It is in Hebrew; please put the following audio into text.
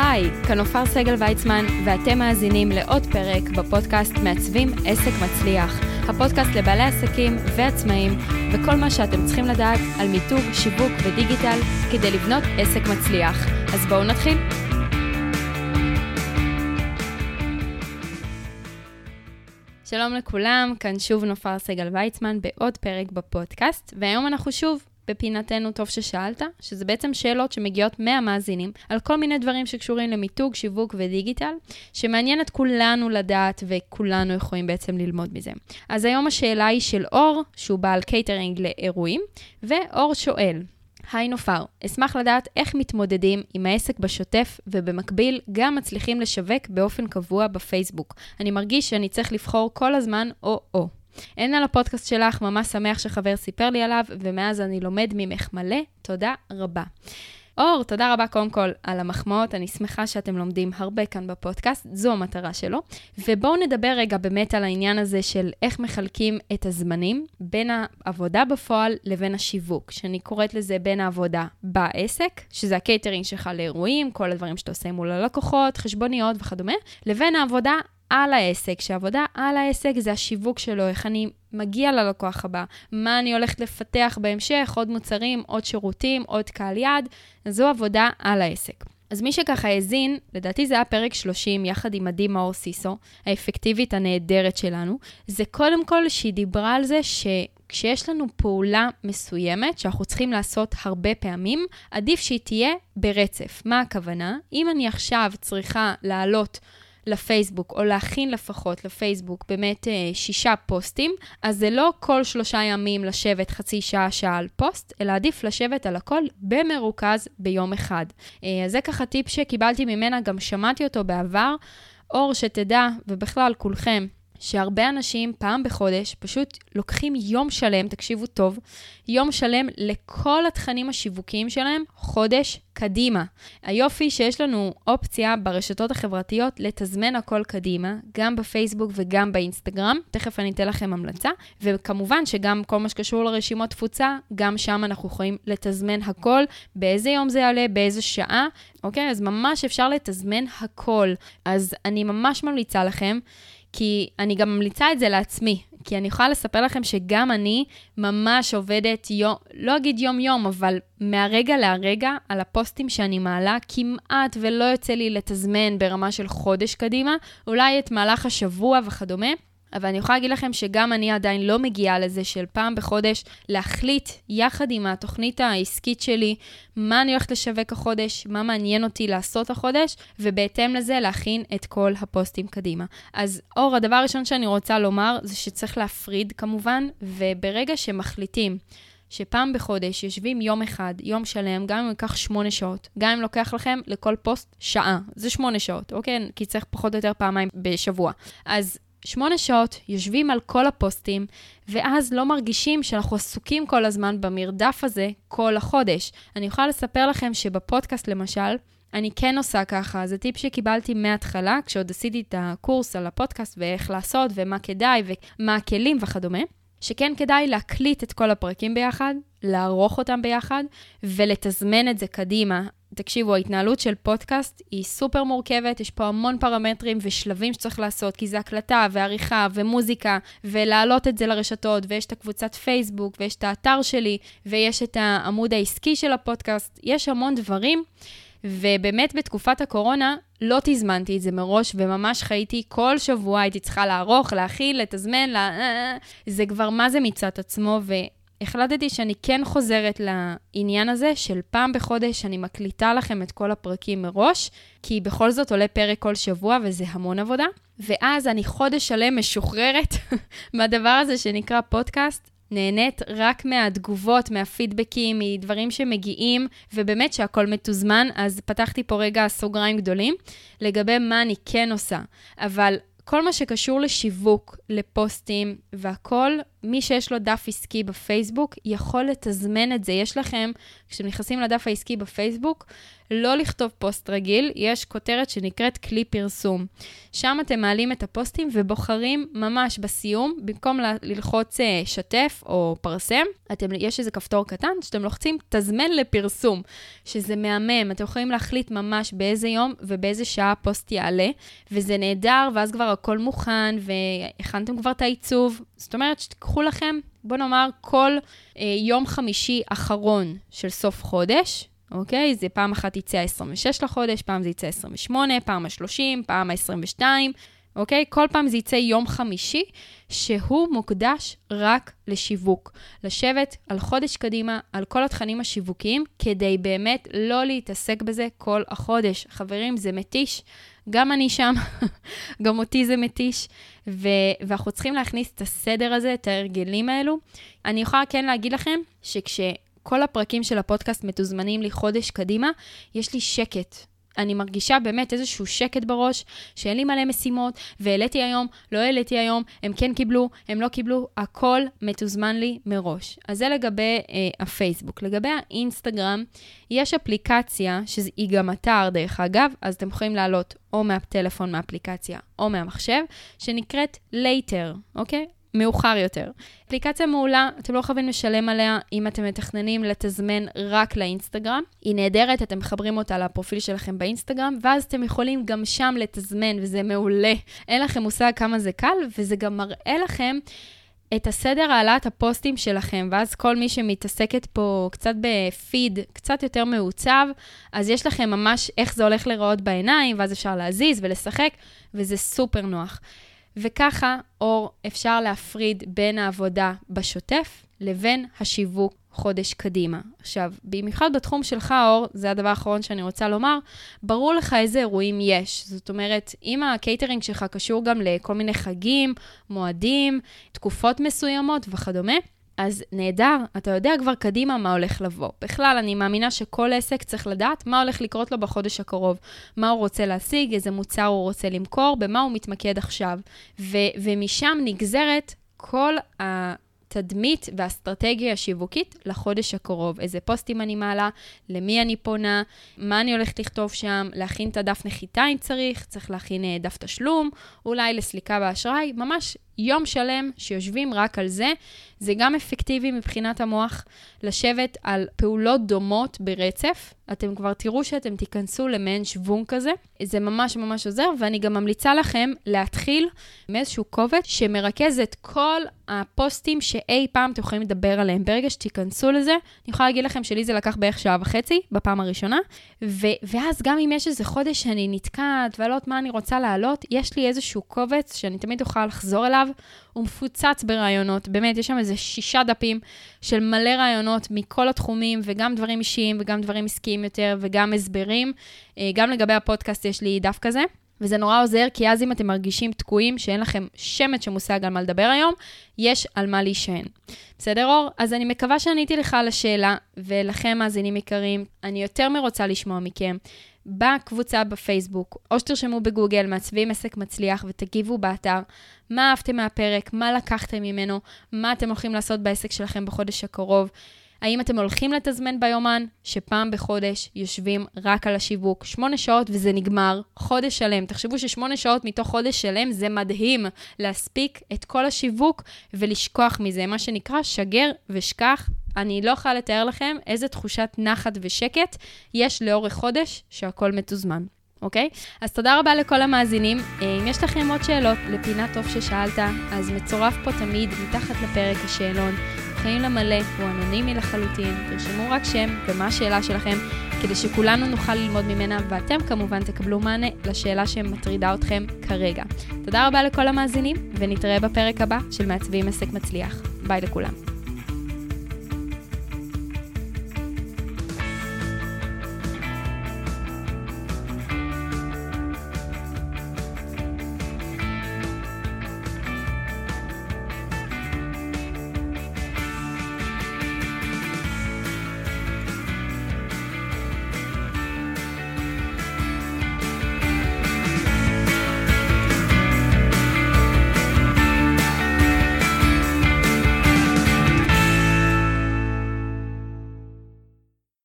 היי, כאן עופר סגל ויצמן, ואתם מאזינים לעוד פרק בפודקאסט מעצבים עסק מצליח. הפודקאסט לבעלי עסקים ועצמאים, וכל מה שאתם צריכים לדעת על מיתוג, שיווק ודיגיטל כדי לבנות עסק מצליח. אז בואו נתחיל. שלום לכולם, כאן שוב נופר סגל ויצמן בעוד פרק בפודקאסט, והיום אנחנו שוב בפינתנו טוב ששאלת, שזה בעצם שאלות שמגיעות מהמאזינים על כל מיני דברים שקשורים למיתוג, שיווק ודיגיטל, שמעניין את כולנו לדעת וכולנו יכולים בעצם ללמוד מזה. אז היום השאלה היא של אור, שהוא בעל קייטרינג לאירועים, ואור שואל, היי נופר, אשמח לדעת איך מתמודדים עם העסק בשוטף ובמקביל גם מצליחים לשווק באופן קבוע בפייסבוק. אני מרגיש שאני צריך לבחור כל הזמן או-או. אין על הפודקאסט שלך, ממש שמח שחבר סיפר לי עליו, ומאז אני לומד ממך מלא. תודה רבה. אור, תודה רבה קודם כל על המחמאות, אני שמחה שאתם לומדים הרבה כאן בפודקאסט, זו המטרה שלו. ובואו נדבר רגע באמת על העניין הזה של איך מחלקים את הזמנים בין העבודה בפועל לבין השיווק, שאני קוראת לזה בין העבודה בעסק, שזה הקייטרינג שלך לאירועים, כל הדברים שאתה עושה מול הלקוחות, חשבוניות וכדומה, לבין העבודה על העסק, שעבודה על העסק זה השיווק שלו, איך אני מגיע ללקוח הבא, מה אני הולכת לפתח בהמשך, עוד מוצרים, עוד שירותים, עוד קהל יעד, זו עבודה על העסק. אז מי שככה האזין, לדעתי זה היה פרק 30, יחד עם עדי מאור סיסו, האפקטיבית הנהדרת שלנו, זה קודם כל שהיא דיברה על זה שכשיש לנו פעולה מסוימת שאנחנו צריכים לעשות הרבה פעמים, עדיף שהיא תהיה ברצף. מה הכוונה? אם אני עכשיו צריכה לעלות לפייסבוק, או להכין לפחות לפייסבוק באמת אה, שישה פוסטים, אז זה לא כל שלושה ימים לשבת חצי שעה, שעה על פוסט, אלא עדיף לשבת על הכל במרוכז ביום אחד. אה, זה ככה טיפ שקיבלתי ממנה, גם שמעתי אותו בעבר. אור, שתדע, ובכלל כולכם, שהרבה אנשים פעם בחודש פשוט לוקחים יום שלם, תקשיבו טוב, יום שלם לכל התכנים השיווקיים שלהם חודש קדימה. היופי שיש לנו אופציה ברשתות החברתיות לתזמן הכל קדימה, גם בפייסבוק וגם באינסטגרם, תכף אני אתן לכם המלצה, וכמובן שגם כל מה שקשור לרשימות תפוצה, גם שם אנחנו יכולים לתזמן הכל, באיזה יום זה יעלה, באיזה שעה, אוקיי? אז ממש אפשר לתזמן הכל. אז אני ממש ממליצה לכם. כי אני גם ממליצה את זה לעצמי, כי אני יכולה לספר לכם שגם אני ממש עובדת, יום, לא אגיד יום-יום, אבל מהרגע להרגע על הפוסטים שאני מעלה, כמעט ולא יוצא לי לתזמן ברמה של חודש קדימה, אולי את מהלך השבוע וכדומה. אבל אני יכולה להגיד לכם שגם אני עדיין לא מגיעה לזה של פעם בחודש להחליט יחד עם התוכנית העסקית שלי מה אני הולכת לשווק החודש, מה מעניין אותי לעשות החודש, ובהתאם לזה להכין את כל הפוסטים קדימה. אז אור, הדבר הראשון שאני רוצה לומר זה שצריך להפריד כמובן, וברגע שמחליטים שפעם בחודש יושבים יום אחד, יום שלם, גם אם ייקח שמונה שעות, גם אם לוקח לכם לכל פוסט שעה, זה שמונה שעות, אוקיי? כי צריך פחות או יותר פעמיים בשבוע. אז שמונה שעות, יושבים על כל הפוסטים, ואז לא מרגישים שאנחנו עסוקים כל הזמן במרדף הזה כל החודש. אני יכולה לספר לכם שבפודקאסט למשל, אני כן עושה ככה, זה טיפ שקיבלתי מההתחלה, כשעוד עשיתי את הקורס על הפודקאסט ואיך לעשות ומה כדאי ומה הכלים וכדומה, שכן כדאי להקליט את כל הפרקים ביחד, לערוך אותם ביחד ולתזמן את זה קדימה. תקשיבו, ההתנהלות של פודקאסט היא סופר מורכבת, יש פה המון פרמטרים ושלבים שצריך לעשות, כי זה הקלטה ועריכה ומוזיקה, ולהעלות את זה לרשתות, ויש את הקבוצת פייסבוק, ויש את האתר שלי, ויש את העמוד העסקי של הפודקאסט, יש המון דברים. ובאמת בתקופת הקורונה לא תזמנתי את זה מראש, וממש חייתי כל שבוע, הייתי צריכה לערוך, להכיל, לתזמן, לה... זה כבר מה זה מצד עצמו, החלטתי שאני כן חוזרת לעניין הזה של פעם בחודש אני מקליטה לכם את כל הפרקים מראש, כי בכל זאת עולה פרק כל שבוע וזה המון עבודה. ואז אני חודש שלם משוחררת מהדבר הזה שנקרא פודקאסט. נהנית רק מהתגובות, מהפידבקים, מדברים שמגיעים, ובאמת שהכל מתוזמן, אז פתחתי פה רגע סוגריים גדולים לגבי מה אני כן עושה. אבל כל מה שקשור לשיווק, לפוסטים והכול, מי שיש לו דף עסקי בפייסבוק יכול לתזמן את זה. יש לכם, כשאתם נכנסים לדף העסקי בפייסבוק, לא לכתוב פוסט רגיל, יש כותרת שנקראת כלי פרסום. שם אתם מעלים את הפוסטים ובוחרים ממש בסיום, במקום ללחוץ אה, שתף או פרסם, אתם, יש איזה כפתור קטן שאתם לוחצים תזמן לפרסום, שזה מהמם. אתם יכולים להחליט ממש באיזה יום ובאיזה שעה הפוסט יעלה, וזה נהדר, ואז כבר הכל מוכן, והכנתם כבר את העיצוב. זאת אומרת שתיקחו לכם, בוא נאמר, כל אה, יום חמישי אחרון של סוף חודש, אוקיי? זה פעם אחת יצא ה-26 לחודש, פעם זה יצא ה-28, פעם ה-30, פעם ה-22, אוקיי? כל פעם זה יצא יום חמישי, שהוא מוקדש רק לשיווק. לשבת על חודש קדימה, על כל התכנים השיווקיים, כדי באמת לא להתעסק בזה כל החודש. חברים, זה מתיש. גם אני שם, גם אותי זה מתיש, ו- ואנחנו צריכים להכניס את הסדר הזה, את ההרגלים האלו. אני יכולה כן להגיד לכם שכש... כל הפרקים של הפודקאסט מתוזמנים לי חודש קדימה, יש לי שקט. אני מרגישה באמת איזשהו שקט בראש, שאין לי מלא משימות, והעליתי היום, לא העליתי היום, הם כן קיבלו, הם לא קיבלו, הכל מתוזמן לי מראש. אז זה לגבי אה, הפייסבוק. לגבי האינסטגרם, יש אפליקציה, שהיא גם אתר דרך אגב, אז אתם יכולים לעלות או מהטלפון מהאפליקציה או מהמחשב, שנקראת Later, אוקיי? מאוחר יותר. אפליקציה מעולה, אתם לא חייבים לשלם עליה אם אתם מתכננים לתזמן רק לאינסטגרם. היא נהדרת, אתם מחברים אותה לפרופיל שלכם באינסטגרם, ואז אתם יכולים גם שם לתזמן, וזה מעולה. אין לכם מושג כמה זה קל, וזה גם מראה לכם את הסדר העלאת הפוסטים שלכם, ואז כל מי שמתעסקת פה קצת בפיד, קצת יותר מעוצב, אז יש לכם ממש איך זה הולך להיראות בעיניים, ואז אפשר להזיז ולשחק, וזה סופר נוח. וככה, אור, אפשר להפריד בין העבודה בשוטף לבין השיווק חודש קדימה. עכשיו, במיוחד בתחום שלך, אור, זה הדבר האחרון שאני רוצה לומר, ברור לך איזה אירועים יש. זאת אומרת, אם הקייטרינג שלך קשור גם לכל מיני חגים, מועדים, תקופות מסוימות וכדומה, אז נהדר, אתה יודע כבר קדימה מה הולך לבוא. בכלל, אני מאמינה שכל עסק צריך לדעת מה הולך לקרות לו בחודש הקרוב, מה הוא רוצה להשיג, איזה מוצר הוא רוצה למכור, במה הוא מתמקד עכשיו. ו- ומשם נגזרת כל ה... התדמית והאסטרטגיה השיווקית לחודש הקרוב. איזה פוסטים אני מעלה, למי אני פונה, מה אני הולכת לכתוב שם, להכין את הדף נחיתה אם צריך, צריך להכין אה, דף תשלום, אולי לסליקה באשראי, ממש יום שלם שיושבים רק על זה. זה גם אפקטיבי מבחינת המוח לשבת על פעולות דומות ברצף. אתם כבר תראו שאתם תיכנסו למעין שוונג כזה. זה ממש ממש עוזר, ואני גם ממליצה לכם להתחיל מאיזשהו קובץ שמרכז את כל הפוסטים שאי פעם אתם יכולים לדבר עליהם. ברגע שתיכנסו לזה, אני יכולה להגיד לכם שלי זה לקח בערך שעה וחצי בפעם הראשונה, ו- ואז גם אם יש איזה חודש שאני נתקעת ולא יודעת מה אני רוצה להעלות, יש לי איזשהו קובץ שאני תמיד אוכל לחזור אליו. הוא מפוצץ ברעיונות, באמת, יש שם איזה שישה דפים של מלא רעיונות מכל התחומים, וגם דברים אישיים וגם דברים עסקיים יותר, וגם הסברים. אה, גם לגבי הפודקאסט יש לי דף כזה. וזה נורא עוזר, כי אז אם אתם מרגישים תקועים, שאין לכם שמץ שמושג על מה לדבר היום, יש על מה להישען. בסדר, אור? אז אני מקווה שעניתי לך על השאלה, ולכם, מאזינים יקרים, אני יותר מרוצה לשמוע מכם. בקבוצה בפייסבוק, או שתרשמו בגוגל מעצבים עסק מצליח ותגיבו באתר מה אהבתם מהפרק, מה לקחתם ממנו, מה אתם הולכים לעשות בעסק שלכם בחודש הקרוב. האם אתם הולכים לתזמן ביומן, שפעם בחודש יושבים רק על השיווק, שמונה שעות וזה נגמר, חודש שלם. תחשבו ששמונה שעות מתוך חודש שלם זה מדהים להספיק את כל השיווק ולשכוח מזה, מה שנקרא שגר ושכח. אני לא יכולה לתאר לכם איזה תחושת נחת ושקט יש לאורך חודש שהכל מתוזמן. אוקיי? אז תודה רבה לכל המאזינים. אה, אם יש לכם עוד שאלות לפינת טוב ששאלת, אז מצורף פה תמיד מתחת לפרק השאלון. יכולים למלא, הוא אנונימי לחלוטין, תרשמו רק שם ומה השאלה שלכם, כדי שכולנו נוכל ללמוד ממנה, ואתם כמובן תקבלו מענה לשאלה שמטרידה אתכם כרגע. תודה רבה לכל המאזינים, ונתראה בפרק הבא של מעצבים עסק מצליח. ביי לכולם.